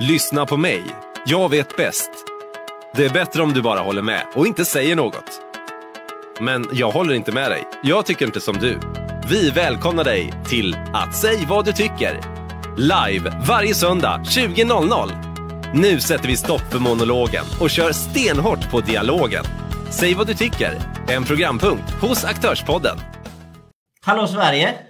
Lyssna på mig. Jag vet bäst. Det är bättre om du bara håller med och inte säger något. Men jag håller inte med dig. Jag tycker inte som du. Vi välkomnar dig till att säg vad du tycker. Live varje söndag 20.00. Nu sätter vi stopp för monologen och kör stenhårt på dialogen. Säg vad du tycker. En programpunkt hos Aktörspodden. Hallå Sverige!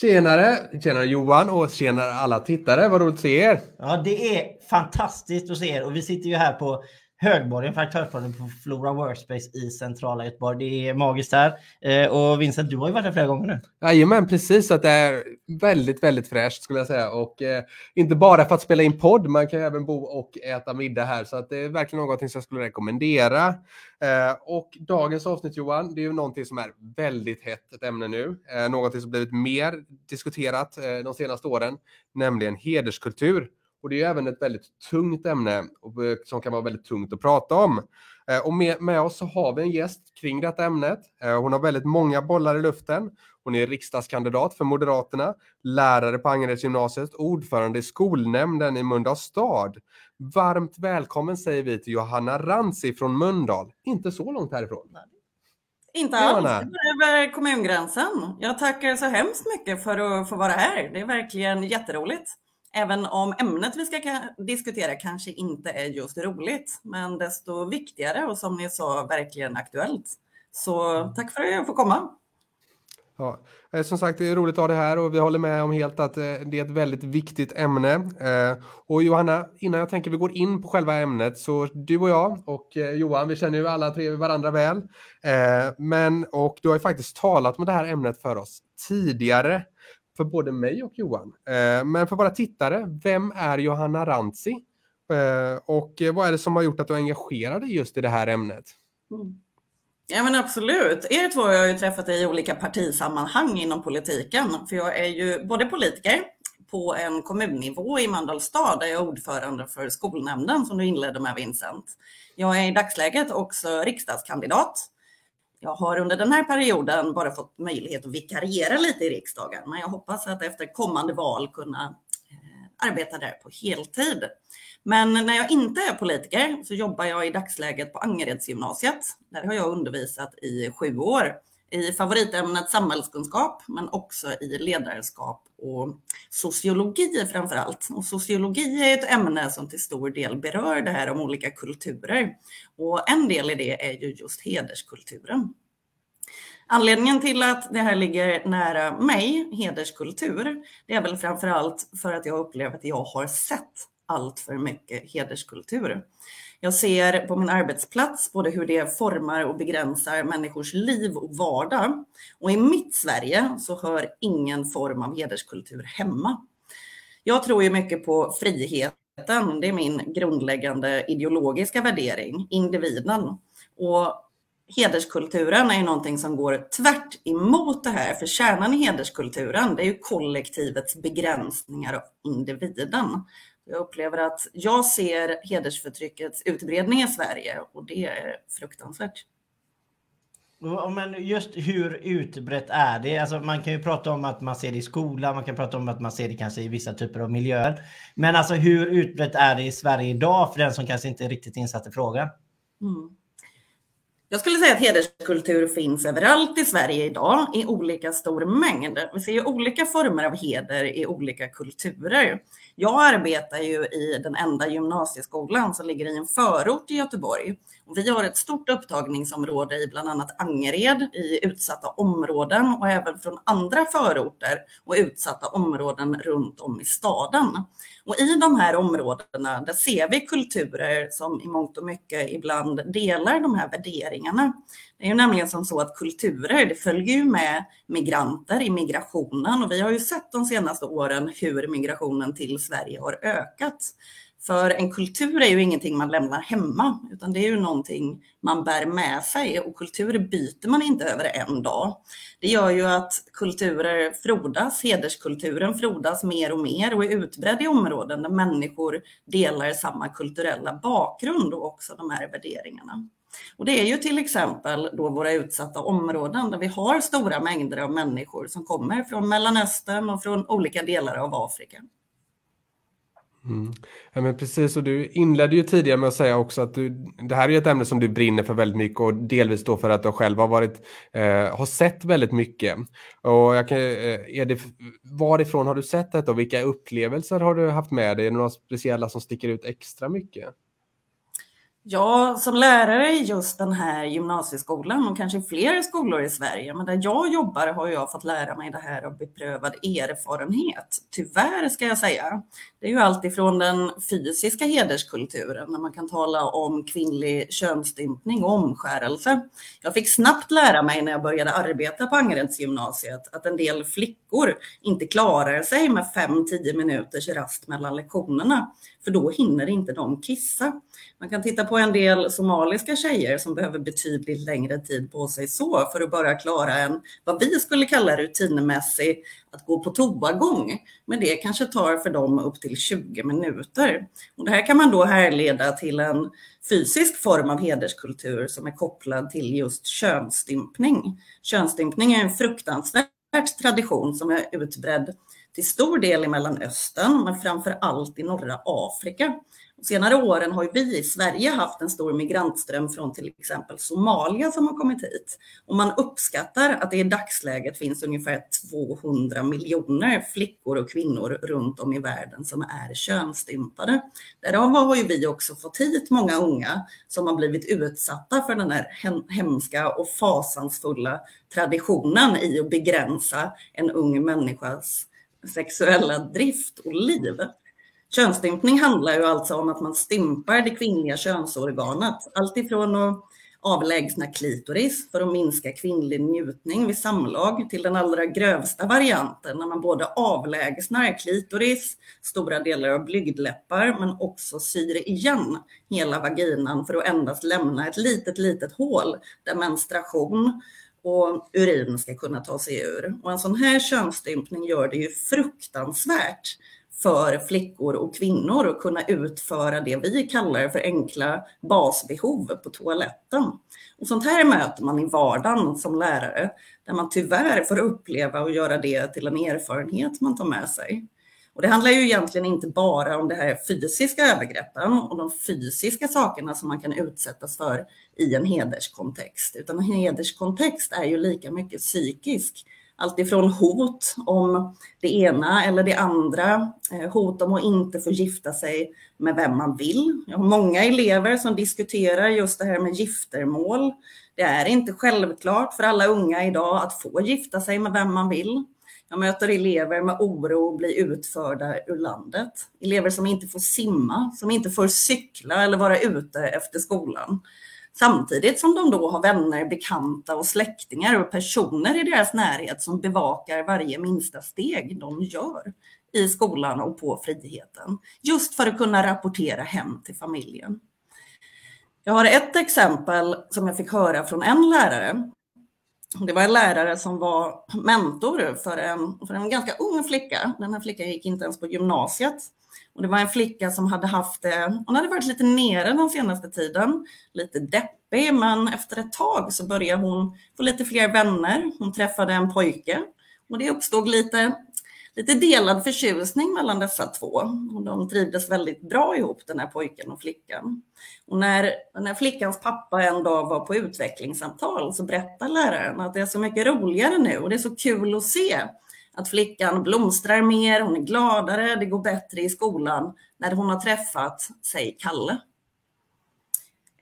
Tjenare! Tjenare Johan och tjenare alla tittare. Vad roligt att se er! Ja, det är fantastiskt att se er och vi sitter ju här på Högborgen för aktörsporten på Flora Workspace i centrala Göteborg. Det är magiskt här. Eh, och Vincent, du har ju varit här flera gånger nu. Jajamän, precis. Att det är väldigt, väldigt fräscht skulle jag säga. Och eh, inte bara för att spela in podd, man kan ju även bo och äta middag här. Så att det är verkligen någonting som jag skulle rekommendera. Eh, och dagens avsnitt Johan, det är ju någonting som är väldigt hett ett ämne nu. Eh, någonting som blivit mer diskuterat eh, de senaste åren, nämligen hederskultur. Och det är även ett väldigt tungt ämne som kan vara väldigt tungt att prata om. Eh, och med, med oss så har vi en gäst kring detta ämnet. Eh, hon har väldigt många bollar i luften. Hon är riksdagskandidat för Moderaterna, lärare på Angeredsgymnasiet ordförande i skolnämnden i Mölndal stad. Varmt välkommen säger vi till Johanna Rantzi från Mölndal, inte så långt härifrån. Inte alls, över kommungränsen. Jag tackar så hemskt mycket för att få vara här. Det är verkligen jätteroligt. Även om ämnet vi ska diskutera kanske inte är just roligt, men desto viktigare och som ni sa verkligen aktuellt. Så mm. tack för att jag får komma. Ja, eh, som sagt, det är roligt att ha det här och vi håller med om helt att eh, det är ett väldigt viktigt ämne. Eh, och Johanna, innan jag tänker vi går in på själva ämnet, så du och jag och Johan, vi känner ju alla tre varandra väl. Men, och du har ju faktiskt talat med det här ämnet för oss tidigare för både mig och Johan. Eh, men för våra tittare, vem är Johanna Rantsi? Eh, och vad är det som har gjort att du är engagerad just i det här ämnet? Mm. Ja men absolut. Er två har jag ju träffat i olika partisammanhang inom politiken. För jag är ju både politiker på en kommunnivå i Mölndals stad där jag är ordförande för skolnämnden som du inledde med Vincent. Jag är i dagsläget också riksdagskandidat jag har under den här perioden bara fått möjlighet att vikariera lite i riksdagen, men jag hoppas att efter kommande val kunna eh, arbeta där på heltid. Men när jag inte är politiker så jobbar jag i dagsläget på Angeredsgymnasiet. Där har jag undervisat i sju år i favoritämnet samhällskunskap, men också i ledarskap och sociologi framför allt. Och sociologi är ett ämne som till stor del berör det här om olika kulturer. Och en del i det är ju just hederskulturen. Anledningen till att det här ligger nära mig, hederskultur, det är väl framför allt för att jag upplever att jag har sett allt för mycket hederskultur. Jag ser på min arbetsplats både hur det formar och begränsar människors liv och vardag. Och i mitt Sverige så hör ingen form av hederskultur hemma. Jag tror ju mycket på friheten. Det är min grundläggande ideologiska värdering, individen. Och hederskulturen är ju någonting som går tvärt emot det här. För kärnan i hederskulturen, det är ju kollektivets begränsningar av individen. Jag upplever att jag ser hedersförtryckets utbredning i Sverige och det är fruktansvärt. Men just hur utbrett är det? Alltså man kan ju prata om att man ser det i skolan, man kan prata om att man ser det kanske i vissa typer av miljöer. Men alltså hur utbrett är det i Sverige idag för den som kanske inte är riktigt insatt i frågan? Mm. Jag skulle säga att hederskultur finns överallt i Sverige idag i olika stor mängd. Vi ser ju olika former av heder i olika kulturer. Jag arbetar ju i den enda gymnasieskolan som ligger i en förort i Göteborg. Och vi har ett stort upptagningsområde i bland annat Angered i utsatta områden och även från andra förorter och utsatta områden runt om i staden. Och i de här områdena där ser vi kulturer som i mångt och mycket ibland delar de här värderingarna. Det är ju nämligen som så att kulturer, det följer ju med migranter i migrationen och vi har ju sett de senaste åren hur migrationen till Sverige har ökat. För en kultur är ju ingenting man lämnar hemma, utan det är ju någonting man bär med sig och kulturer byter man inte över en dag. Det gör ju att kulturer frodas, hederskulturen frodas mer och mer och är utbredd i områden där människor delar samma kulturella bakgrund och också de här värderingarna. Och det är ju till exempel då våra utsatta områden där vi har stora mängder av människor som kommer från Mellanöstern och från olika delar av Afrika. Mm. Ja, men precis, och du inledde ju tidigare med att säga också att du, det här är ett ämne som du brinner för väldigt mycket och delvis då för att du själv har varit, eh, har sett väldigt mycket. Och jag kan, eh, är det, varifrån har du sett detta och vilka upplevelser har du haft med dig? Är det några speciella som sticker ut extra mycket? Ja, som lärare i just den här gymnasieskolan och kanske fler skolor i Sverige, men där jag jobbar har jag fått lära mig det här av beprövad erfarenhet. Tyvärr ska jag säga. Det är ju alltifrån den fysiska hederskulturen, när man kan tala om kvinnlig könsstympning och omskärelse. Jag fick snabbt lära mig när jag började arbeta på Angeredsgymnasiet att en del flickor inte klarar sig med 5-10 minuters rast mellan lektionerna, för då hinner inte de kissa. Man kan titta på en del somaliska tjejer som behöver betydligt längre tid på sig så för att bara klara en, vad vi skulle kalla rutinmässig, att gå på toagång. Men det kanske tar för dem upp till 20 minuter. Och det här kan man då härleda till en fysisk form av hederskultur som är kopplad till just könsstympning. Könsstympning är en fruktansvärd tradition som är utbredd till stor del i Mellanöstern, men framför allt i norra Afrika. Senare åren har vi i Sverige haft en stor migrantström från till exempel Somalia som har kommit hit. Och man uppskattar att det i dagsläget finns ungefär 200 miljoner flickor och kvinnor runt om i världen som är könsstympade. Därav har ju vi också fått hit många unga som har blivit utsatta för den här hemska och fasansfulla traditionen i att begränsa en ung människas sexuella drift och liv. Könsstympning handlar ju alltså om att man stympar det kvinnliga könsorganet. Alltifrån att avlägsna klitoris för att minska kvinnlig njutning vid samlag till den allra grövsta varianten när man både avlägsnar klitoris, stora delar av blygdläppar men också syr igen hela vaginan för att endast lämna ett litet, litet hål där menstruation och urin ska kunna ta sig ur. Och en sån här könsstympning gör det ju fruktansvärt för flickor och kvinnor att kunna utföra det vi kallar för enkla basbehov på toaletten. Och sånt här möter man i vardagen som lärare, där man tyvärr får uppleva och göra det till en erfarenhet man tar med sig. Och det handlar ju egentligen inte bara om det här fysiska övergreppen och de fysiska sakerna som man kan utsättas för i en hederskontext, utan en hederskontext är ju lika mycket psykisk alltifrån hot om det ena eller det andra, eh, hot om att inte få gifta sig med vem man vill. Jag har många elever som diskuterar just det här med giftermål. Det är inte självklart för alla unga idag att få gifta sig med vem man vill. Jag möter elever med oro att bli utförda ur landet. Elever som inte får simma, som inte får cykla eller vara ute efter skolan. Samtidigt som de då har vänner, bekanta och släktingar och personer i deras närhet som bevakar varje minsta steg de gör i skolan och på friheten. Just för att kunna rapportera hem till familjen. Jag har ett exempel som jag fick höra från en lärare. Det var en lärare som var mentor för en, för en ganska ung flicka. Den här flickan gick inte ens på gymnasiet. Och det var en flicka som hade haft det, hon hade varit lite nere den senaste tiden, lite deppig, men efter ett tag så började hon få lite fler vänner. Hon träffade en pojke och det uppstod lite, lite delad förtjusning mellan dessa två. Och de trivdes väldigt bra ihop, den här pojken och flickan. Och när, när flickans pappa en dag var på utvecklingssamtal så berättade läraren att det är så mycket roligare nu och det är så kul att se att flickan blomstrar mer, hon är gladare, det går bättre i skolan när hon har träffat, säg Kalle.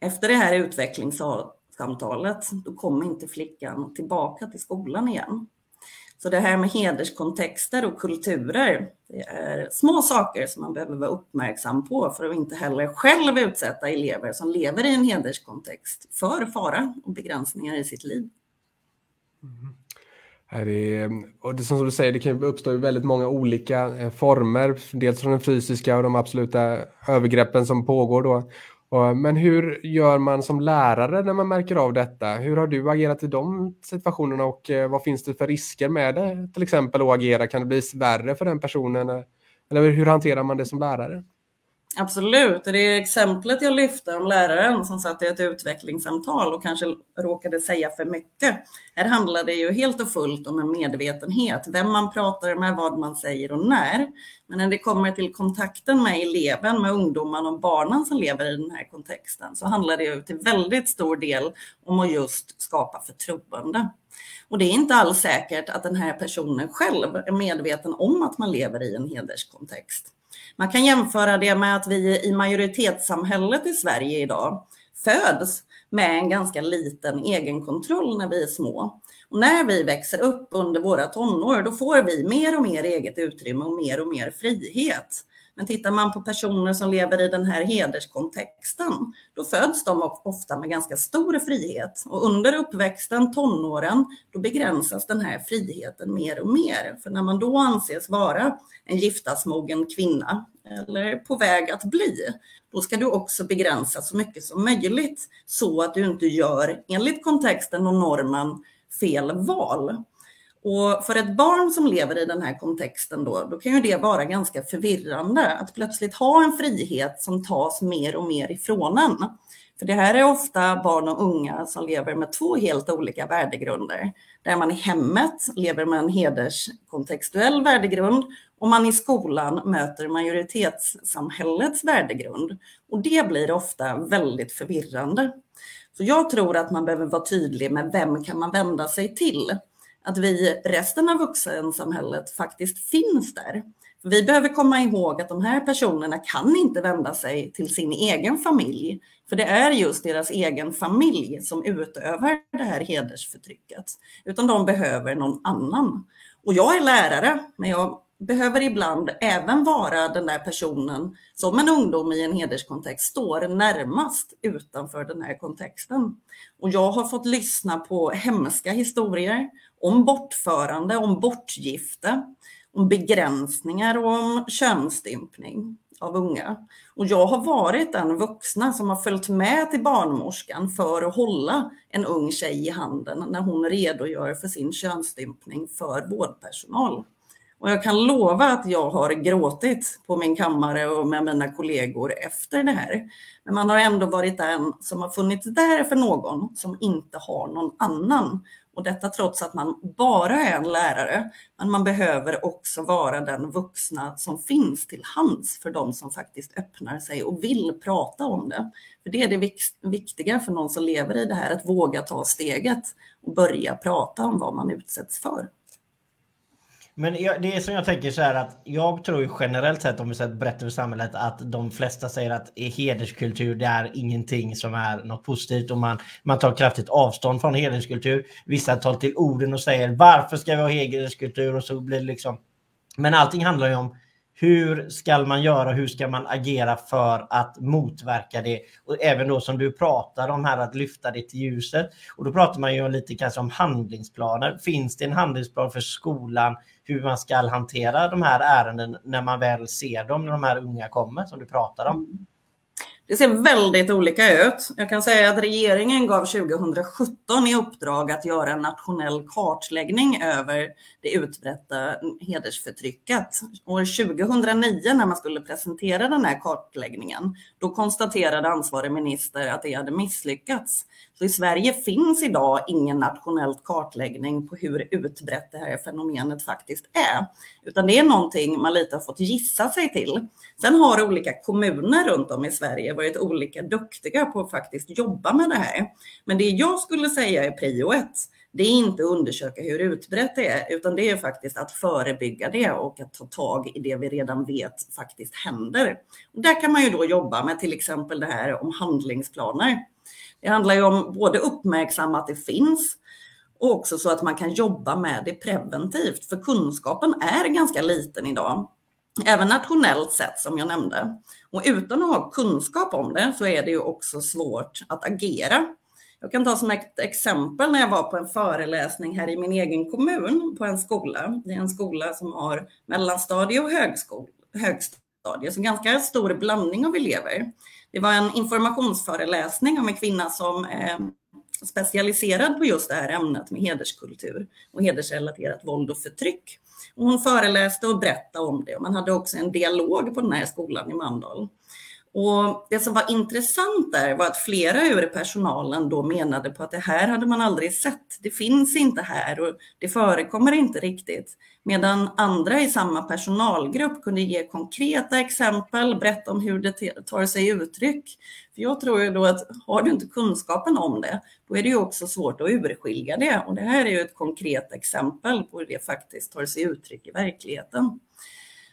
Efter det här utvecklingssamtalet, då kommer inte flickan tillbaka till skolan igen. Så det här med hederskontexter och kulturer, det är små saker som man behöver vara uppmärksam på för att inte heller själv utsätta elever som lever i en hederskontext för fara och begränsningar i sitt liv. Mm. Det, och det, som du säger, det kan uppstå i väldigt många olika eh, former. Dels från den fysiska och de absoluta övergreppen som pågår då. Men hur gör man som lärare när man märker av detta? Hur har du agerat i de situationerna och eh, vad finns det för risker med det? Till exempel att agera, kan det bli värre för den personen? Eller hur hanterar man det som lärare? Absolut, det är exemplet jag lyfte om läraren som satt i ett utvecklingssamtal och kanske råkade säga för mycket. Här handlar det ju helt och fullt om en medvetenhet, vem man pratar med, vad man säger och när. Men när det kommer till kontakten med eleven, med ungdomarna och barnen som lever i den här kontexten så handlar det ju till väldigt stor del om att just skapa förtroende. Och det är inte alls säkert att den här personen själv är medveten om att man lever i en hederskontext. Man kan jämföra det med att vi i majoritetssamhället i Sverige idag föds med en ganska liten egenkontroll när vi är små. Och när vi växer upp under våra tonår, då får vi mer och mer eget utrymme och mer och mer frihet. Men tittar man på personer som lever i den här hederskontexten, då föds de ofta med ganska stor frihet. Och under uppväxten, tonåren, då begränsas den här friheten mer och mer. För när man då anses vara en giftasmogen kvinna, eller på väg att bli, då ska du också begränsa så mycket som möjligt så att du inte gör, enligt kontexten och normen, fel val. Och för ett barn som lever i den här kontexten då, då kan ju det vara ganska förvirrande att plötsligt ha en frihet som tas mer och mer ifrån en. För det här är ofta barn och unga som lever med två helt olika värdegrunder. Där man i hemmet lever med en hederskontextuell värdegrund och man i skolan möter majoritetssamhällets värdegrund. Och det blir ofta väldigt förvirrande. Så jag tror att man behöver vara tydlig med vem kan man vända sig till? Att vi, resten av vuxensamhället, faktiskt finns där. Vi behöver komma ihåg att de här personerna kan inte vända sig till sin egen familj, för det är just deras egen familj som utövar det här hedersförtrycket, utan de behöver någon annan. Och jag är lärare, men jag behöver ibland även vara den där personen som en ungdom i en hederskontext står närmast utanför den här kontexten. Och jag har fått lyssna på hemska historier om bortförande, om bortgifte, om begränsningar och om könsstympning av unga. Och jag har varit den vuxna som har följt med till barnmorskan för att hålla en ung tjej i handen när hon redogör för sin könsstympning för vårdpersonal. Och jag kan lova att jag har gråtit på min kammare och med mina kollegor efter det här. Men man har ändå varit den som har funnits där för någon som inte har någon annan. Och detta trots att man bara är en lärare, men man behöver också vara den vuxna som finns till hands för de som faktiskt öppnar sig och vill prata om det. För det är det viktiga för någon som lever i det här, att våga ta steget och börja prata om vad man utsätts för. Men jag, det är som jag tänker så här att jag tror ju generellt sett om vi sett brett över samhället att de flesta säger att hederskultur det är ingenting som är något positivt och man, man tar kraftigt avstånd från hederskultur. Vissa tar till orden och säger varför ska vi ha hederskultur och så blir det liksom. Men allting handlar ju om hur ska man göra? Hur ska man agera för att motverka det? Och även då som du pratar om här att lyfta det till ljuset. Och då pratar man ju lite kanske om handlingsplaner. Finns det en handlingsplan för skolan hur man ska hantera de här ärenden när man väl ser dem, när de här unga kommer som du pratar om? Mm. Det ser väldigt olika ut. Jag kan säga att regeringen gav 2017 i uppdrag att göra en nationell kartläggning över det utbredda hedersförtrycket. År 2009 när man skulle presentera den här kartläggningen, då konstaterade ansvarig minister att det hade misslyckats. Så i Sverige finns idag ingen nationell kartläggning på hur utbrett det här fenomenet faktiskt är, utan det är någonting man lite har fått gissa sig till. Sen har olika kommuner runt om i Sverige varit olika duktiga på att faktiskt jobba med det här. Men det jag skulle säga är prio ett, det är inte att undersöka hur utbrett det är, utan det är faktiskt att förebygga det och att ta tag i det vi redan vet faktiskt händer. Och där kan man ju då jobba med till exempel det här om handlingsplaner. Det handlar ju om både uppmärksamma att det finns och också så att man kan jobba med det preventivt, för kunskapen är ganska liten idag. Även nationellt sett som jag nämnde. Och utan att ha kunskap om det så är det ju också svårt att agera. Jag kan ta som ett exempel när jag var på en föreläsning här i min egen kommun på en skola. Det är en skola som har mellanstadie och högstadie, så ganska stor blandning av elever. Det var en informationsföreläsning om en kvinna som är specialiserad på just det här ämnet med hederskultur och hedersrelaterat våld och förtryck. Och hon föreläste och berättade om det. och Man hade också en dialog på den här skolan i Mandal. Och det som var intressant där var att flera ur personalen då menade på att det här hade man aldrig sett. Det finns inte här och det förekommer inte riktigt. Medan andra i samma personalgrupp kunde ge konkreta exempel, berätta om hur det tar sig uttryck. För jag tror ju då att har du inte kunskapen om det, då är det ju också svårt att urskilja det. Och det här är ju ett konkret exempel på hur det faktiskt tar sig uttryck i verkligheten.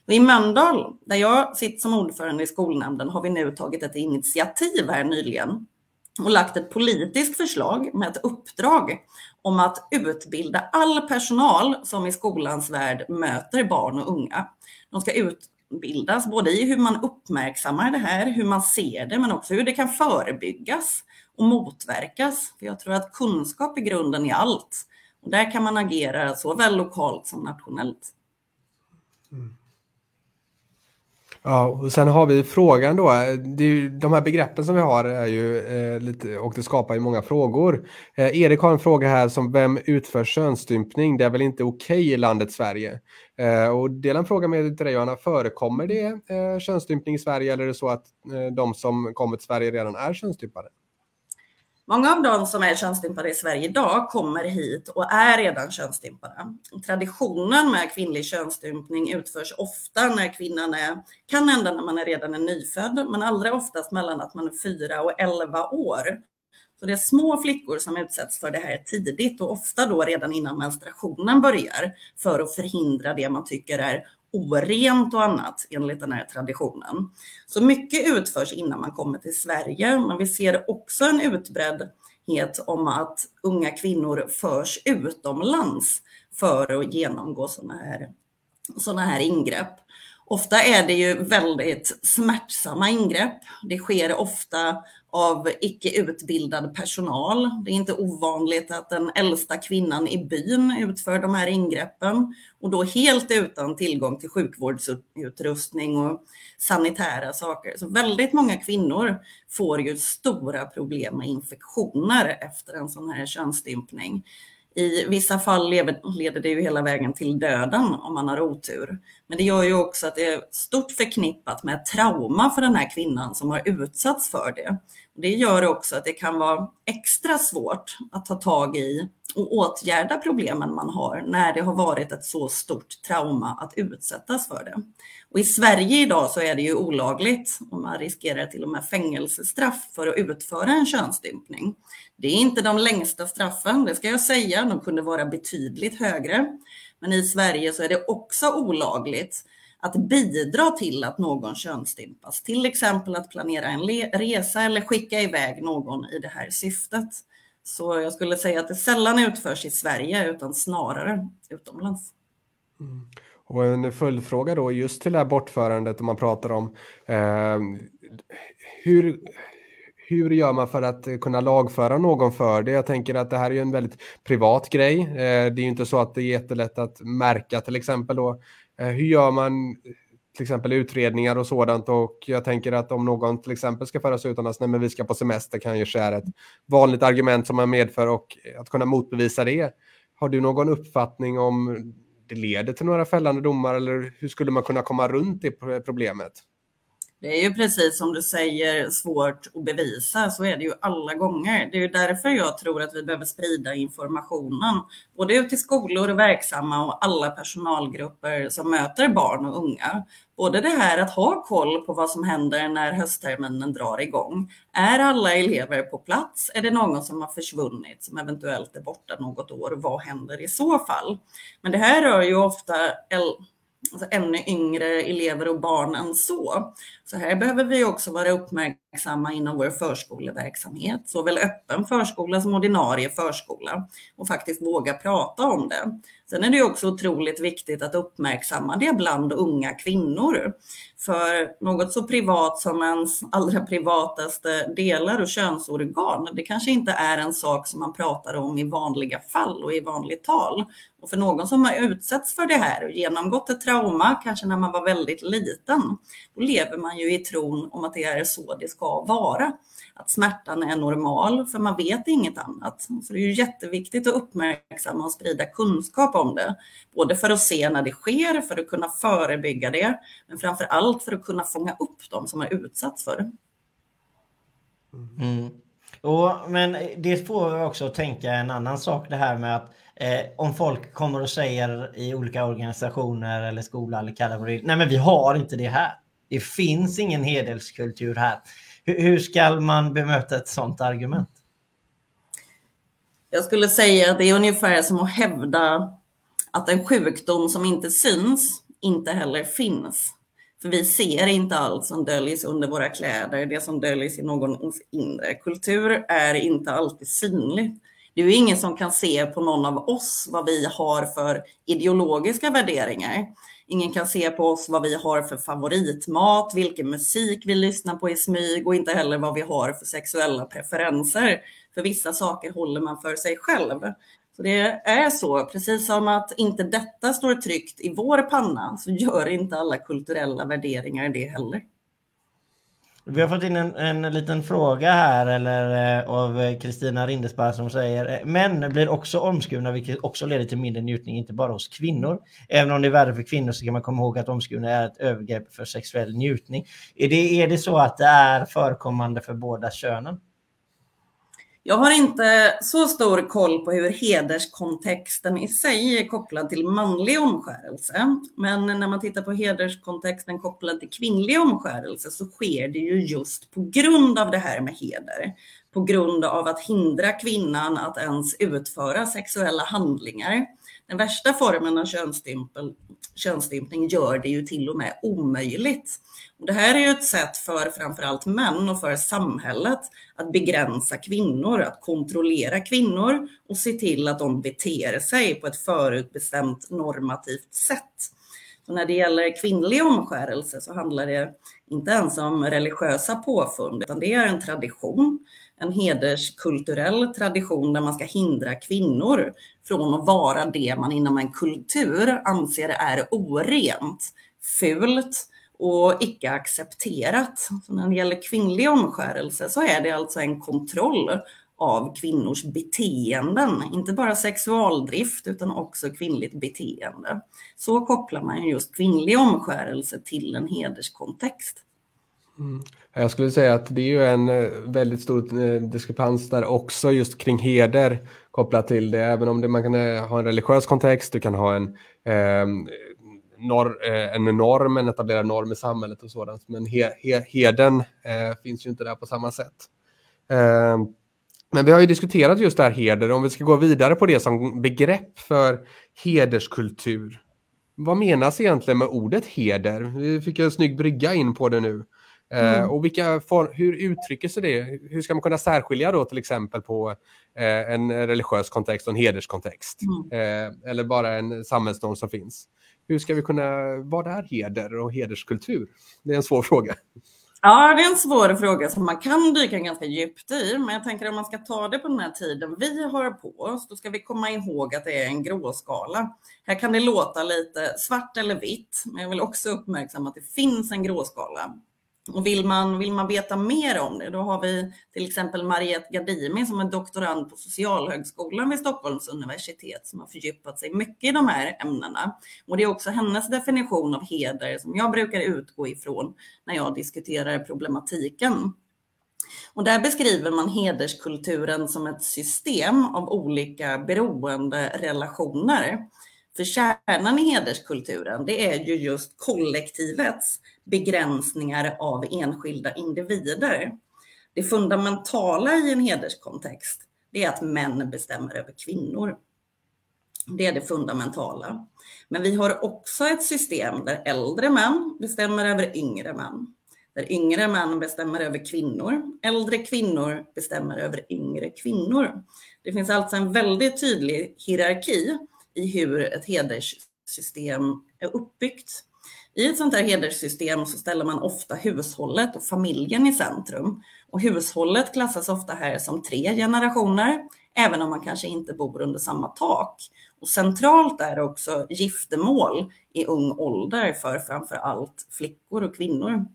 I Mölndal, där jag sitter som ordförande i skolnämnden, har vi nu tagit ett initiativ här nyligen och lagt ett politiskt förslag med ett uppdrag om att utbilda all personal som i skolans värld möter barn och unga. De ska utbildas både i hur man uppmärksammar det här, hur man ser det, men också hur det kan förebyggas och motverkas. För jag tror att kunskap är grunden i allt. Och där kan man agera såväl lokalt som nationellt. Mm. Ja, och sen har vi frågan då. Det ju, de här begreppen som vi har är ju eh, lite, och det skapar ju många frågor. Eh, Erik har en fråga här som vem utför könsstympning? Det är väl inte okej okay i landet Sverige? Eh, och dela en fråga med dig Johanna, förekommer det eh, könsstympning i Sverige eller är det så att eh, de som kommer till Sverige redan är könsstympade? Många av de som är könsstympade i Sverige idag kommer hit och är redan könsstympade. Traditionen med kvinnlig könsstympning utförs ofta när kvinnan är, kan hända när man är redan är nyfödd, men allra oftast mellan att man är 4 och 11 år. Så det är små flickor som utsätts för det här tidigt och ofta då redan innan menstruationen börjar för att förhindra det man tycker är orent och annat enligt den här traditionen. Så mycket utförs innan man kommer till Sverige, men vi ser också en utbreddhet om att unga kvinnor förs utomlands för att genomgå sådana här, såna här ingrepp. Ofta är det ju väldigt smärtsamma ingrepp. Det sker ofta av icke utbildad personal. Det är inte ovanligt att den äldsta kvinnan i byn utför de här ingreppen och då helt utan tillgång till sjukvårdsutrustning och sanitära saker. Så väldigt många kvinnor får ju stora problem med infektioner efter en sån här könsstympning. I vissa fall leder det ju hela vägen till döden om man har otur. Men det gör ju också att det är stort förknippat med trauma för den här kvinnan som har utsatts för det. Det gör också att det kan vara extra svårt att ta tag i och åtgärda problemen man har när det har varit ett så stort trauma att utsättas för det. Och I Sverige idag så är det ju olagligt och man riskerar till och med fängelsestraff för att utföra en könsstympning. Det är inte de längsta straffen, det ska jag säga, de kunde vara betydligt högre. Men i Sverige så är det också olagligt att bidra till att någon könsstympas, till exempel att planera en resa eller skicka iväg någon i det här syftet. Så jag skulle säga att det sällan utförs i Sverige utan snarare utomlands. Mm. Och en följdfråga då just till det här bortförandet om man pratar om eh, hur, hur gör man för att kunna lagföra någon för det? Jag tänker att det här är en väldigt privat grej. Eh, det är inte så att det är jättelätt att märka till exempel då. Eh, hur gör man till exempel utredningar och sådant och jag tänker att om någon till exempel ska föras utomlands, nej men vi ska på semester kan ju är ett vanligt argument som man medför och att kunna motbevisa det. Har du någon uppfattning om det leder till några fällande domar eller hur skulle man kunna komma runt det problemet? Det är ju precis som du säger svårt att bevisa, så är det ju alla gånger. Det är ju därför jag tror att vi behöver sprida informationen, både ut till skolor och verksamma och alla personalgrupper som möter barn och unga. Både det här att ha koll på vad som händer när höstterminen drar igång. Är alla elever på plats? Är det någon som har försvunnit som eventuellt är borta något år? Vad händer i så fall? Men det här rör ju ofta alltså ännu yngre elever och barn än så. Så här behöver vi också vara uppmärksamma inom vår förskoleverksamhet, såväl öppen förskola som ordinarie förskola och faktiskt våga prata om det. Sen är det också otroligt viktigt att uppmärksamma det bland unga kvinnor. För något så privat som ens allra privataste delar och könsorgan, det kanske inte är en sak som man pratar om i vanliga fall och i vanligt tal. Och för någon som har utsatts för det här och genomgått ett trauma, kanske när man var väldigt liten, då lever man ju i tron om att det är så det ska vara att smärtan är normal, för man vet inget annat. Så det är ju jätteviktigt att uppmärksamma och sprida kunskap om det. Både för att se när det sker, för att kunna förebygga det, men framför allt för att kunna fånga upp de som har utsatts för det. Mm. Och, men det får också tänka en annan sak det här med att eh, om folk kommer och säger i olika organisationer eller skola eller kategori, nej men vi har inte det här. Det finns ingen hederskultur här. Hur, hur ska man bemöta ett sådant argument? Jag skulle säga att det är ungefär som att hävda att en sjukdom som inte syns inte heller finns. För vi ser inte allt som döljs under våra kläder, det som döljs i någons inre. Kultur är inte alltid synligt. Det är ju ingen som kan se på någon av oss vad vi har för ideologiska värderingar. Ingen kan se på oss vad vi har för favoritmat, vilken musik vi lyssnar på i smyg och inte heller vad vi har för sexuella preferenser. För vissa saker håller man för sig själv. Så det är så, precis som att inte detta står tryckt i vår panna så gör inte alla kulturella värderingar det heller. Vi har fått in en, en liten fråga här eller, eh, av Kristina Rindesberg som säger eh, Män blir också omskurna vilket också leder till mindre njutning, inte bara hos kvinnor. Även om det är värre för kvinnor så kan man komma ihåg att omskurna är ett övergrepp för sexuell njutning. Är det, är det så att det är förekommande för båda könen? Jag har inte så stor koll på hur hederskontexten i sig är kopplad till manlig omskärelse. Men när man tittar på hederskontexten kopplad till kvinnlig omskärelse så sker det ju just på grund av det här med heder. På grund av att hindra kvinnan att ens utföra sexuella handlingar. Den värsta formen av könsstympning gör det ju till och med omöjligt. Det här är ju ett sätt för framförallt män och för samhället att begränsa kvinnor, att kontrollera kvinnor och se till att de beter sig på ett förutbestämt normativt sätt. Så när det gäller kvinnlig omskärelse så handlar det inte ens om religiösa påfund, utan det är en tradition, en hederskulturell tradition där man ska hindra kvinnor från att vara det man inom en kultur anser är orent, fult, och icke accepterat. Så när det gäller kvinnlig omskärelse så är det alltså en kontroll av kvinnors beteenden, inte bara sexualdrift utan också kvinnligt beteende. Så kopplar man just kvinnlig omskärelse till en hederskontext. Mm. Jag skulle säga att det är ju en eh, väldigt stor eh, diskrepans där också just kring heder kopplat till det, även om det, man kan eh, ha en religiös kontext, du kan ha en eh, nor eh, en norm, en etablerad norm i samhället och sådant. Men he he heden eh, finns ju inte där på samma sätt. Eh, men vi har ju diskuterat just det här heder, om vi ska gå vidare på det som begrepp för hederskultur. Vad menas egentligen med ordet heder? Vi fick en snygg brygga in på det nu. Eh, mm. och vilka hur uttrycker sig det? Hur ska man kunna särskilja då till exempel på eh, en religiös kontext och en hederskontext? Mm. Eh, eller bara en samhällsnorm som finns hur ska vi kunna, vad är heder och hederskultur? Det är en svår fråga. Ja, det är en svår fråga som man kan dyka ganska djupt i, men jag tänker om man ska ta det på den här tiden vi har på oss, då ska vi komma ihåg att det är en gråskala. Här kan det låta lite svart eller vitt, men jag vill också uppmärksamma att det finns en gråskala. Och vill man, vill man veta mer om det, då har vi till exempel Mariette Gardimi som är doktorand på Socialhögskolan vid Stockholms universitet som har fördjupat sig mycket i de här ämnena. Och det är också hennes definition av heder som jag brukar utgå ifrån när jag diskuterar problematiken. Och där beskriver man hederskulturen som ett system av olika beroende relationer. För kärnan i hederskulturen, det är ju just kollektivets begränsningar av enskilda individer. Det fundamentala i en hederskontext, det är att män bestämmer över kvinnor. Det är det fundamentala. Men vi har också ett system där äldre män bestämmer över yngre män. Där yngre män bestämmer över kvinnor. Äldre kvinnor bestämmer över yngre kvinnor. Det finns alltså en väldigt tydlig hierarki i hur ett hederssystem är uppbyggt. I ett sånt här hederssystem så ställer man ofta hushållet och familjen i centrum. Och hushållet klassas ofta här som tre generationer, även om man kanske inte bor under samma tak. Och centralt är också giftermål i ung ålder för framför allt flickor och kvinnor.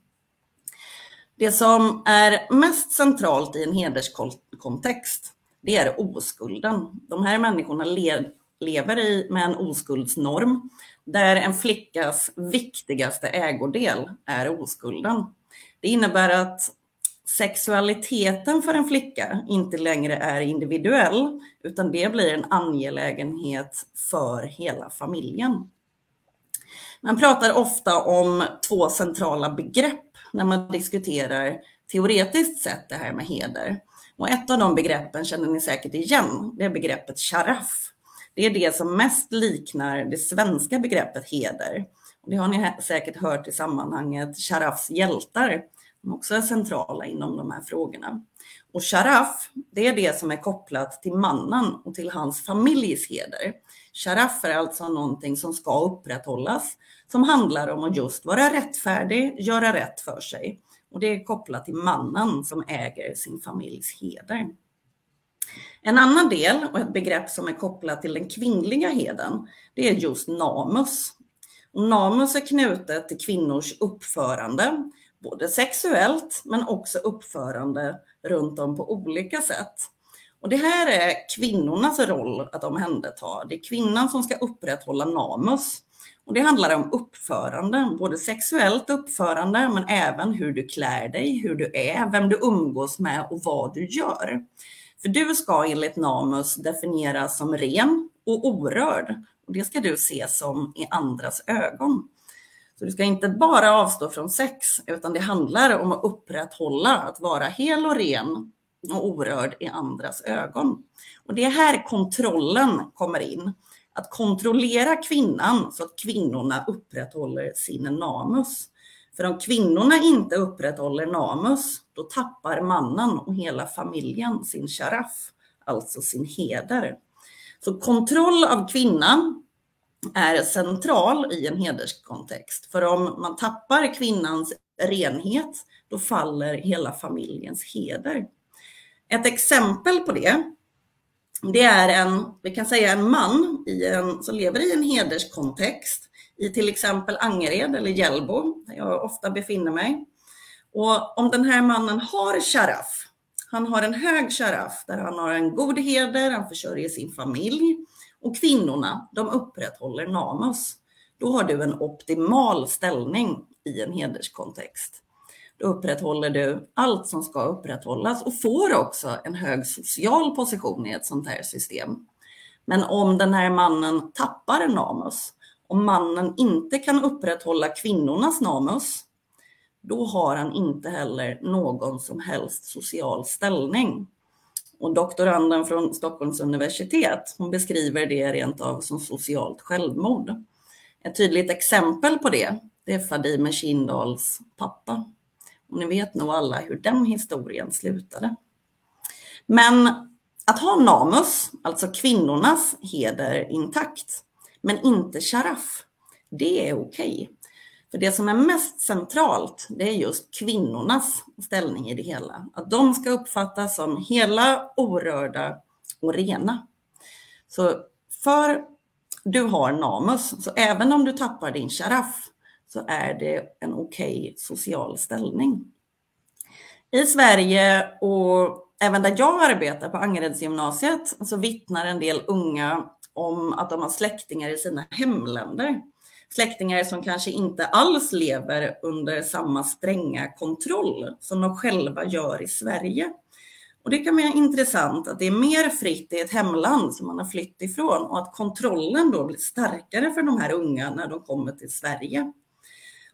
Det som är mest centralt i en hederskontext, det är oskulden. De här människorna lever i med en oskuldsnorm där en flickas viktigaste ägodel är oskulden. Det innebär att sexualiteten för en flicka inte längre är individuell utan det blir en angelägenhet för hela familjen. Man pratar ofta om två centrala begrepp när man diskuterar teoretiskt sett det här med heder. Och ett av de begreppen känner ni säkert igen, det är begreppet sharaf. Det är det som mest liknar det svenska begreppet heder. Och det har ni säkert hört i sammanhanget Sharafs hjältar, som också är centrala inom de här frågorna. Och Sharaf, det är det som är kopplat till mannen och till hans familjs heder. Sharaf är alltså någonting som ska upprätthållas, som handlar om att just vara rättfärdig, göra rätt för sig. Och det är kopplat till mannen som äger sin familjs heder. En annan del och ett begrepp som är kopplat till den kvinnliga heden, det är just namus. Och namus är knutet till kvinnors uppförande, både sexuellt men också uppförande runt om på olika sätt. Och det här är kvinnornas roll att omhänderta. Det är kvinnan som ska upprätthålla namus. Och det handlar om uppförande, både sexuellt uppförande men även hur du klär dig, hur du är, vem du umgås med och vad du gör. För du ska enligt Namus definieras som ren och orörd. Och det ska du se som i andras ögon. Så du ska inte bara avstå från sex, utan det handlar om att upprätthålla att vara hel och ren och orörd i andras ögon. Och det är här kontrollen kommer in. Att kontrollera kvinnan så att kvinnorna upprätthåller sin namus. För om kvinnorna inte upprätthåller namus, då tappar mannen och hela familjen sin sharaf, alltså sin heder. Så kontroll av kvinnan är central i en hederskontext. För om man tappar kvinnans renhet, då faller hela familjens heder. Ett exempel på det, det är en, vi kan säga en man i en, som lever i en hederskontext i till exempel Angered eller Hjällbo, där jag ofta befinner mig. Och om den här mannen har sharaf, han har en hög sharaf där han har en god heder, han försörjer sin familj och kvinnorna, de upprätthåller namas. Då har du en optimal ställning i en hederskontext. Då upprätthåller du allt som ska upprätthållas och får också en hög social position i ett sånt här system. Men om den här mannen tappar namus, om mannen inte kan upprätthålla kvinnornas namus, då har han inte heller någon som helst social ställning. Och doktoranden från Stockholms universitet, hon beskriver det rent av som socialt självmord. Ett tydligt exempel på det, det är Fadime Kindals pappa. Och ni vet nog alla hur den historien slutade. Men att ha namus, alltså kvinnornas heder intakt, men inte sharaf. Det är okej. Okay. För det som är mest centralt, det är just kvinnornas ställning i det hela. Att de ska uppfattas som hela, orörda och rena. Så för du har namus, så även om du tappar din sharaf så är det en okej okay social ställning. I Sverige och även där jag arbetar på Angeredsgymnasiet så vittnar en del unga om att de har släktingar i sina hemländer. Släktingar som kanske inte alls lever under samma stränga kontroll som de själva gör i Sverige. Och det kan vara intressant att det är mer fritt i ett hemland som man har flytt ifrån och att kontrollen då blir starkare för de här unga när de kommer till Sverige.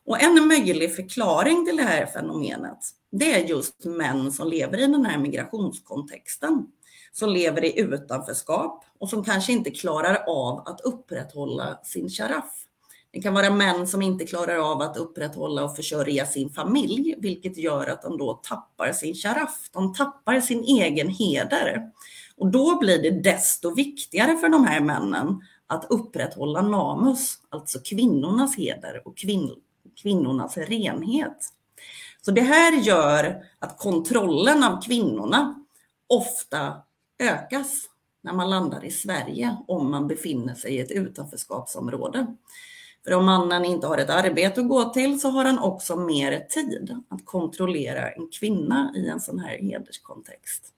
Och en möjlig förklaring till det här fenomenet, det är just män som lever i den här migrationskontexten som lever i utanförskap och som kanske inte klarar av att upprätthålla sin sharaf. Det kan vara män som inte klarar av att upprätthålla och försörja sin familj, vilket gör att de då tappar sin sharaf. De tappar sin egen heder. Och då blir det desto viktigare för de här männen att upprätthålla namus, alltså kvinnornas heder och kvin kvinnornas renhet. Så det här gör att kontrollen av kvinnorna ofta ökas när man landar i Sverige om man befinner sig i ett utanförskapsområde. För om mannen inte har ett arbete att gå till så har han också mer tid att kontrollera en kvinna i en sån här hederskontext.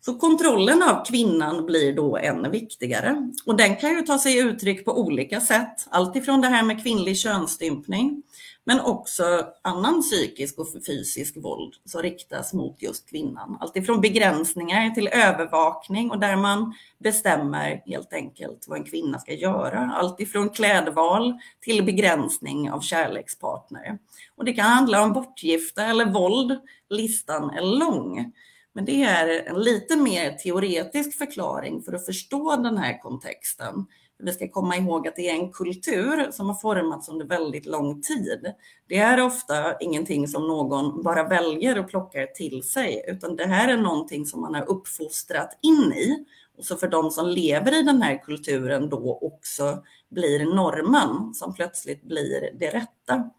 Så kontrollen av kvinnan blir då än viktigare. Och den kan ju ta sig uttryck på olika sätt. Alltifrån det här med kvinnlig könsstympning, men också annan psykisk och fysisk våld som riktas mot just kvinnan. Alltifrån begränsningar till övervakning och där man bestämmer helt enkelt vad en kvinna ska göra. Alltifrån klädval till begränsning av kärlekspartner. Och det kan handla om bortgifta eller våld. Listan är lång. Men det är en lite mer teoretisk förklaring för att förstå den här kontexten. Vi ska komma ihåg att det är en kultur som har formats under väldigt lång tid. Det är ofta ingenting som någon bara väljer och plockar till sig, utan det här är någonting som man har uppfostrat in i. Och så för de som lever i den här kulturen då också blir normen som plötsligt blir det rätta.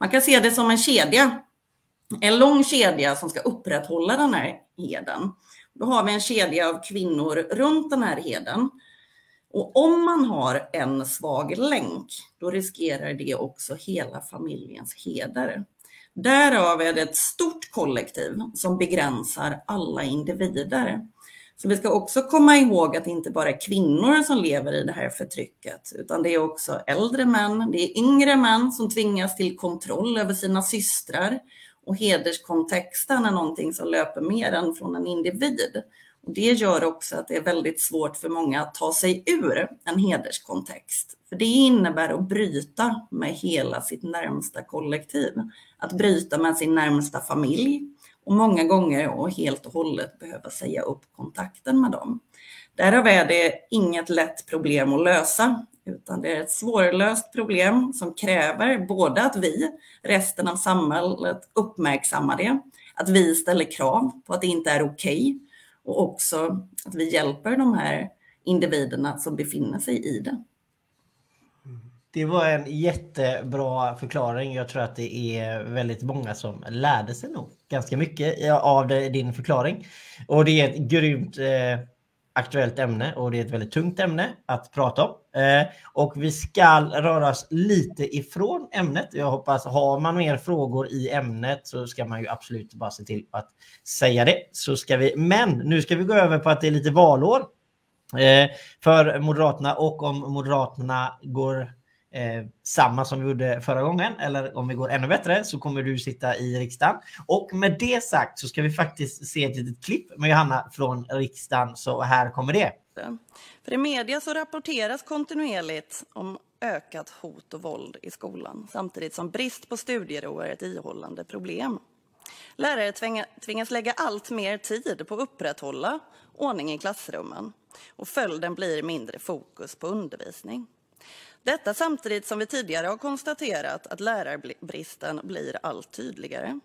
Man kan se det som en kedja en lång kedja som ska upprätthålla den här heden. Då har vi en kedja av kvinnor runt den här heden. Och om man har en svag länk, då riskerar det också hela familjens heder. Därav är det ett stort kollektiv som begränsar alla individer. Så vi ska också komma ihåg att det inte bara är kvinnor som lever i det här förtrycket, utan det är också äldre män, det är yngre män som tvingas till kontroll över sina systrar och hederskontexten är någonting som löper mer än från en individ. Och det gör också att det är väldigt svårt för många att ta sig ur en hederskontext. För det innebär att bryta med hela sitt närmsta kollektiv. Att bryta med sin närmsta familj och många gånger och helt och hållet behöva säga upp kontakten med dem. Därav är det inget lätt problem att lösa utan det är ett svårlöst problem som kräver både att vi, resten av samhället, uppmärksammar det, att vi ställer krav på att det inte är okej okay, och också att vi hjälper de här individerna som befinner sig i den. Det var en jättebra förklaring. Jag tror att det är väldigt många som lärde sig nog ganska mycket av din förklaring. Och det är ett grymt eh, aktuellt ämne och det är ett väldigt tungt ämne att prata om. Eh, och vi ska röra oss lite ifrån ämnet. Jag hoppas, har man mer frågor i ämnet så ska man ju absolut bara se till att säga det. Så ska vi, men nu ska vi gå över på att det är lite valår eh, för Moderaterna och om Moderaterna går eh, samma som vi gjorde förra gången eller om vi går ännu bättre så kommer du sitta i riksdagen. Och med det sagt så ska vi faktiskt se ett litet klipp med Johanna från riksdagen. Så här kommer det. För i media så rapporteras kontinuerligt om ökat hot och våld i skolan samtidigt som brist på studiero är ett ihållande problem. Lärare tvingas lägga allt mer tid på att upprätthålla ordning i klassrummen och följden blir mindre fokus på undervisning. Detta samtidigt som vi tidigare har konstaterat att lärarbristen blir allt tydligare.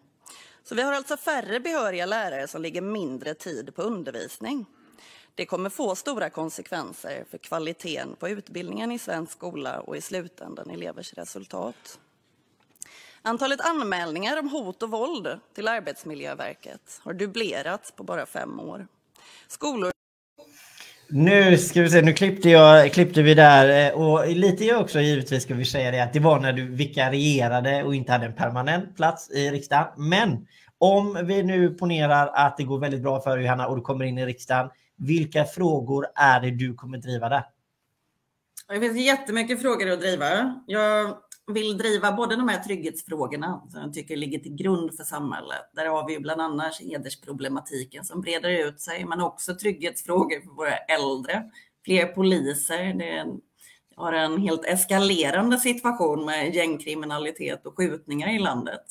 Så vi har alltså färre behöriga lärare som lägger mindre tid på undervisning. Det kommer få stora konsekvenser för kvaliteten på utbildningen i svensk skola och i slutändan elevers resultat. Antalet anmälningar om hot och våld till Arbetsmiljöverket har dubblerats på bara fem år. Skolor nu ska vi se, nu klippte, jag, klippte vi där eh, och lite jag också givetvis ska vi säga det att det var när du vikarierade och inte hade en permanent plats i riksdagen. Men om vi nu ponerar att det går väldigt bra för dig Johanna och du kommer in i riksdagen. Vilka frågor är det du kommer driva där? Det finns jättemycket frågor att driva. Jag vill driva både de här trygghetsfrågorna som jag tycker ligger till grund för samhället. Där har vi bland annat hedersproblematiken som breder ut sig, men också trygghetsfrågor för våra äldre. Fler poliser. Det är har en helt eskalerande situation med gängkriminalitet och skjutningar i landet.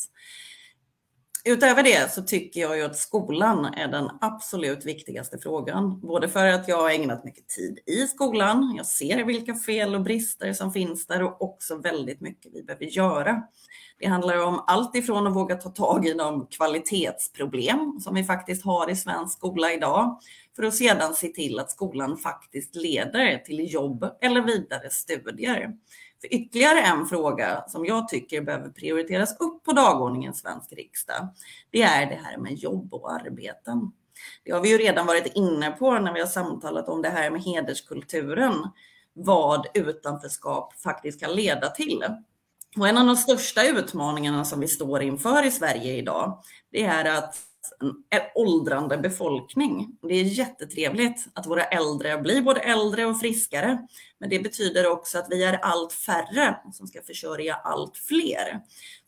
Utöver det så tycker jag ju att skolan är den absolut viktigaste frågan. Både för att jag har ägnat mycket tid i skolan, jag ser vilka fel och brister som finns där och också väldigt mycket vi behöver göra. Det handlar om allt ifrån att våga ta tag i de kvalitetsproblem som vi faktiskt har i svensk skola idag, för att sedan se till att skolan faktiskt leder till jobb eller vidare studier. För ytterligare en fråga som jag tycker behöver prioriteras upp på dagordningen i svensk riksdag, det är det här med jobb och arbeten. Det har vi ju redan varit inne på när vi har samtalat om det här med hederskulturen, vad utanförskap faktiskt kan leda till. Och en av de största utmaningarna som vi står inför i Sverige idag, det är att en åldrande befolkning. Det är jättetrevligt att våra äldre blir både äldre och friskare. Men det betyder också att vi är allt färre som ska försörja allt fler.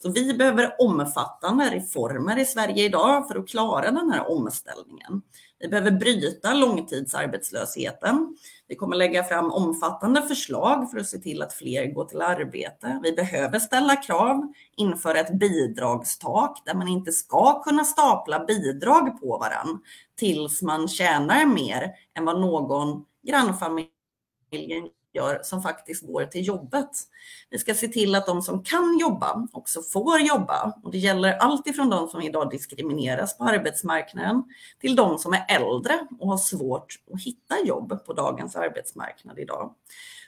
Så vi behöver omfattande reformer i Sverige idag för att klara den här omställningen. Vi behöver bryta långtidsarbetslösheten. Vi kommer lägga fram omfattande förslag för att se till att fler går till arbete. Vi behöver ställa krav, införa ett bidragstak där man inte ska kunna stapla bidrag på varann tills man tjänar mer än vad någon grannfamilj gör som faktiskt går till jobbet. Vi ska se till att de som kan jobba också får jobba. Och det gäller allt ifrån de som idag diskrimineras på arbetsmarknaden till de som är äldre och har svårt att hitta jobb på dagens arbetsmarknad idag.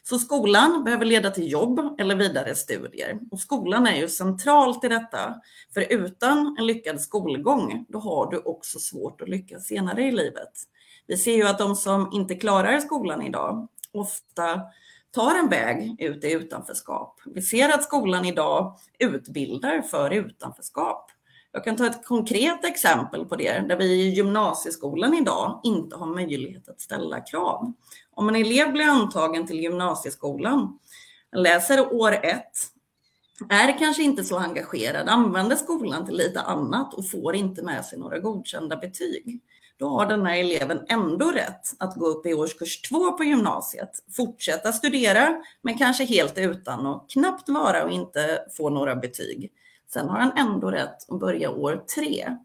Så skolan behöver leda till jobb eller vidare studier. Och skolan är ju centralt i detta. För utan en lyckad skolgång, då har du också svårt att lyckas senare i livet. Vi ser ju att de som inte klarar skolan idag, ofta tar en väg ut i utanförskap. Vi ser att skolan idag utbildar för utanförskap. Jag kan ta ett konkret exempel på det, där vi i gymnasieskolan idag inte har möjlighet att ställa krav. Om en elev blir antagen till gymnasieskolan, läser år ett, är kanske inte så engagerad, använder skolan till lite annat och får inte med sig några godkända betyg då har den här eleven ändå rätt att gå upp i årskurs två på gymnasiet, fortsätta studera, men kanske helt utan och knappt vara och inte få några betyg. Sen har han ändå rätt att börja år tre.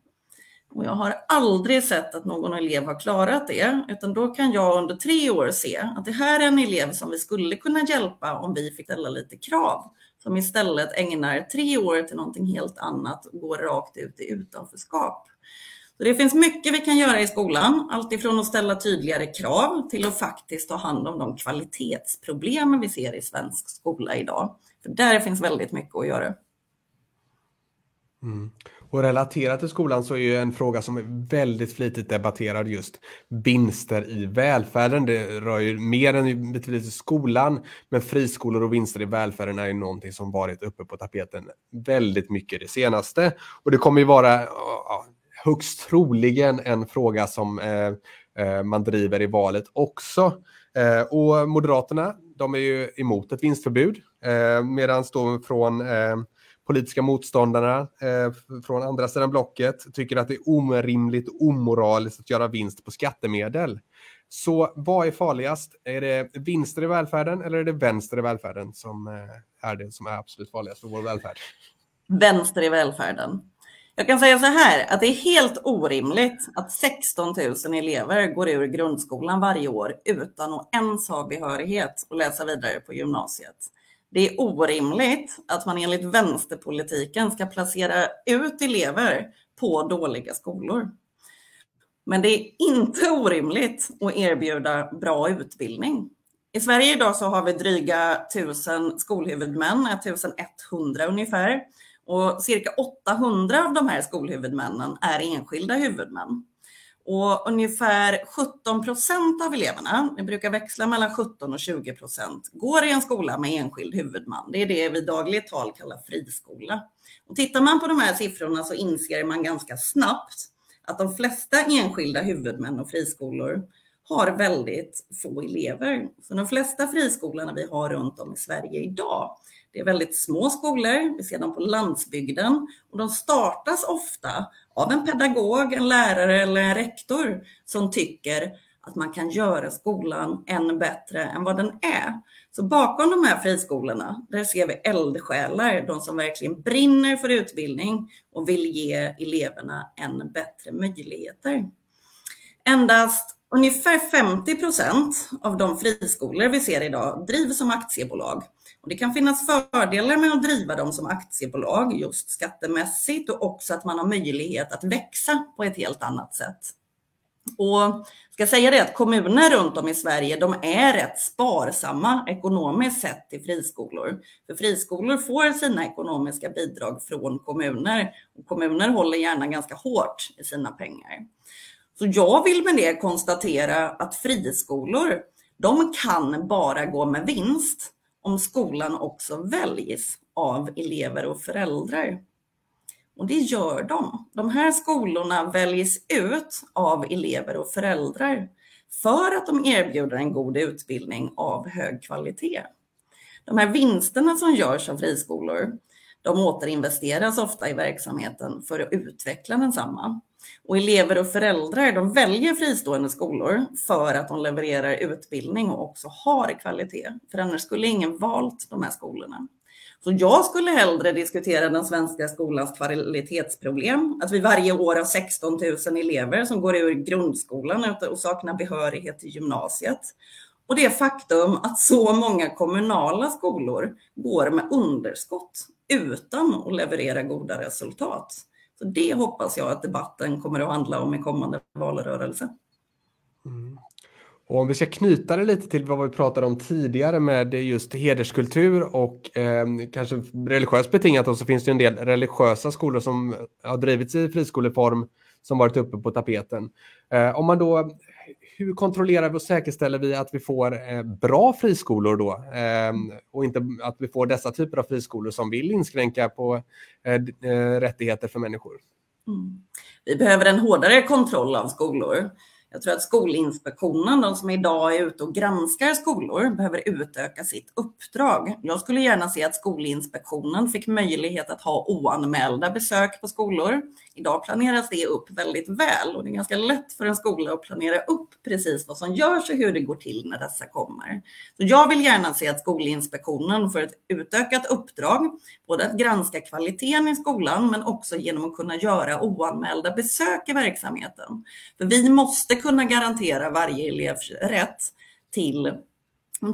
Och jag har aldrig sett att någon elev har klarat det, utan då kan jag under tre år se att det här är en elev som vi skulle kunna hjälpa om vi fick ställa lite krav, som istället ägnar tre år till någonting helt annat och går rakt ut i utanförskap. Så det finns mycket vi kan göra i skolan, alltifrån att ställa tydligare krav till att faktiskt ta hand om de kvalitetsproblem vi ser i svensk skola idag. För där finns väldigt mycket att göra. Mm. Och relaterat till skolan så är ju en fråga som är väldigt flitigt debatterad just vinster i välfärden. Det rör ju mer än betydligt skolan, men friskolor och vinster i välfärden är ju någonting som varit uppe på tapeten väldigt mycket det senaste. Och det kommer ju vara ja, högst troligen en fråga som eh, eh, man driver i valet också. Eh, och Moderaterna, de är ju emot ett vinstförbud, eh, medan då från eh, politiska motståndarna eh, från andra sidan blocket tycker att det är orimligt och omoraliskt att göra vinst på skattemedel. Så vad är farligast? Är det vinster i välfärden eller är det vänster i välfärden som är det som är absolut farligast för vår välfärd? Vänster i välfärden. Jag kan säga så här att det är helt orimligt att 16 000 elever går ur grundskolan varje år utan att ens ha behörighet och läsa vidare på gymnasiet. Det är orimligt att man enligt vänsterpolitiken ska placera ut elever på dåliga skolor. Men det är inte orimligt att erbjuda bra utbildning. I Sverige idag så har vi dryga 1000 skolhuvudmän, 1100 ungefär. Och cirka 800 av de här skolhuvudmännen är enskilda huvudmän. Och ungefär 17 procent av eleverna, det brukar växla mellan 17 och 20 procent, går i en skola med enskild huvudman. Det är det vi dagligt tal kallar friskola. Och tittar man på de här siffrorna så inser man ganska snabbt att de flesta enskilda huvudmän och friskolor har väldigt få elever. Så de flesta friskolorna vi har runt om i Sverige idag det är väldigt små skolor, vi ser dem på landsbygden och de startas ofta av en pedagog, en lärare eller en rektor som tycker att man kan göra skolan än bättre än vad den är. Så bakom de här friskolorna, där ser vi eldsjälar, de som verkligen brinner för utbildning och vill ge eleverna än bättre möjligheter. Endast ungefär 50 procent av de friskolor vi ser idag drivs som aktiebolag och det kan finnas fördelar med att driva dem som aktiebolag just skattemässigt och också att man har möjlighet att växa på ett helt annat sätt. Och ska säga det att kommuner runt om i Sverige, de är rätt sparsamma ekonomiskt sett till friskolor. För friskolor får sina ekonomiska bidrag från kommuner och kommuner håller gärna ganska hårt i sina pengar. Så jag vill med det konstatera att friskolor, de kan bara gå med vinst om skolan också väljs av elever och föräldrar. Och det gör de. De här skolorna väljs ut av elever och föräldrar för att de erbjuder en god utbildning av hög kvalitet. De här vinsterna som görs av friskolor, de återinvesteras ofta i verksamheten för att utveckla densamma. Och elever och föräldrar de väljer fristående skolor för att de levererar utbildning och också har kvalitet. För annars skulle ingen valt de här skolorna. Så jag skulle hellre diskutera den svenska skolans kvalitetsproblem. Att vi varje år har 16 000 elever som går ur grundskolan och saknar behörighet till gymnasiet. Och det faktum att så många kommunala skolor går med underskott utan att leverera goda resultat. Så det hoppas jag att debatten kommer att handla om i kommande valrörelse. Mm. Och om vi ska knyta det lite till vad vi pratade om tidigare med just hederskultur och eh, kanske religiöst betingat så finns det en del religiösa skolor som har drivits i friskoleform som varit uppe på tapeten. Eh, om man då, hur kontrollerar vi och säkerställer vi att vi får eh, bra friskolor då? Eh, och inte att vi får dessa typer av friskolor som vill inskränka på eh, eh rättigheter för människor? Mm. Vi behöver en hårdare kontroll av skolor. Jag tror att Skolinspektionen, de som idag är ute och granskar skolor, behöver utöka sitt uppdrag. Jag skulle gärna se att Skolinspektionen fick möjlighet att ha oanmälda besök på skolor. Idag planeras det upp väldigt väl och det är ganska lätt för en skola att planera upp precis vad som görs och hur det går till när dessa kommer. Så jag vill gärna se att Skolinspektionen får ett utökat uppdrag, både att granska kvaliteten i skolan men också genom att kunna göra oanmälda besök i verksamheten. För vi måste kunna garantera varje elevs rätt till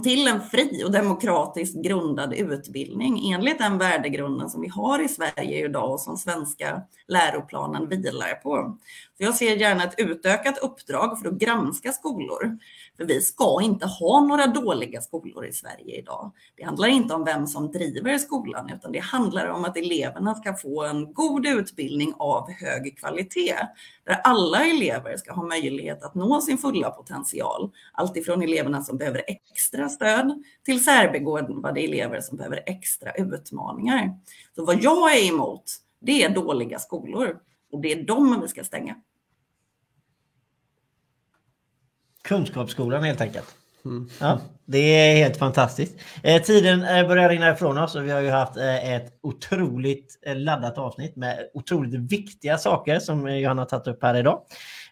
till en fri och demokratiskt grundad utbildning enligt den värdegrunden som vi har i Sverige idag och som svenska läroplanen vilar på. Så jag ser gärna ett utökat uppdrag för att granska skolor. För vi ska inte ha några dåliga skolor i Sverige idag. Det handlar inte om vem som driver skolan, utan det handlar om att eleverna ska få en god utbildning av hög kvalitet. Där alla elever ska ha möjlighet att nå sin fulla potential. Alltifrån eleverna som behöver extra stöd till särbegåvade elever som behöver extra utmaningar. Så vad jag är emot, det är dåliga skolor. Och det är de vi ska stänga. Kunskapsskolan helt enkelt. Mm. Ja, det är helt fantastiskt. Eh, tiden eh, börjar rinna ifrån oss och vi har ju haft eh, ett otroligt eh, laddat avsnitt med otroligt viktiga saker som Johanna tagit upp här idag.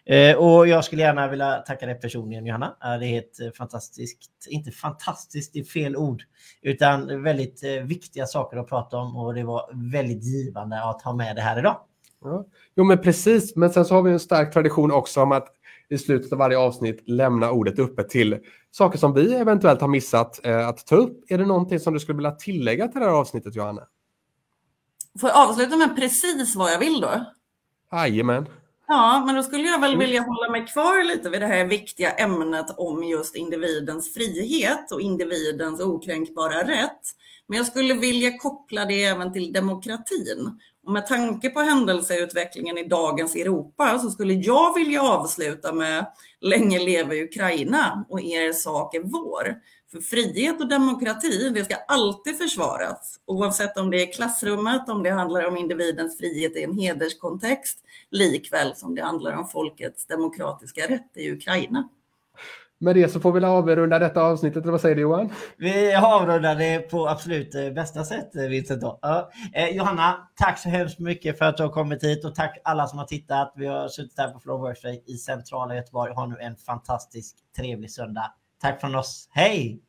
Eh, och jag skulle gärna vilja tacka dig personligen Johanna. Det är helt eh, fantastiskt, inte fantastiskt i fel ord, utan väldigt viktiga saker att prata om och det var väldigt givande att ha med det här idag. Ja. Jo men precis, men sen så har vi en stark tradition också om att i slutet av varje avsnitt lämna ordet uppe till saker som vi eventuellt har missat eh, att ta upp. Är det någonting som du skulle vilja tillägga till det här avsnittet, Johanna? Får jag avsluta med precis vad jag vill då? Jajamän. Ja, men då skulle jag väl vilja hålla mig kvar lite vid det här viktiga ämnet om just individens frihet och individens okränkbara rätt. Men jag skulle vilja koppla det även till demokratin och med tanke på händelseutvecklingen i dagens Europa så skulle jag vilja avsluta med Länge leve Ukraina och er sak är vår. För frihet och demokrati, det ska alltid försvaras oavsett om det är klassrummet, om det handlar om individens frihet i en hederskontext, likväl som det handlar om folkets demokratiska rätt i Ukraina. Med det så får vi avrunda detta avsnittet, eller vad säger du Johan? Vi avrundar det på absolut eh, bästa sätt, eh, Vincent. Ja. Eh, Johanna, tack så hemskt mycket för att du har kommit hit och tack alla som har tittat. Vi har suttit här på Flow Workshop i centrala Göteborg. Ha nu en fantastisk trevlig söndag. Tack från oss. Hej!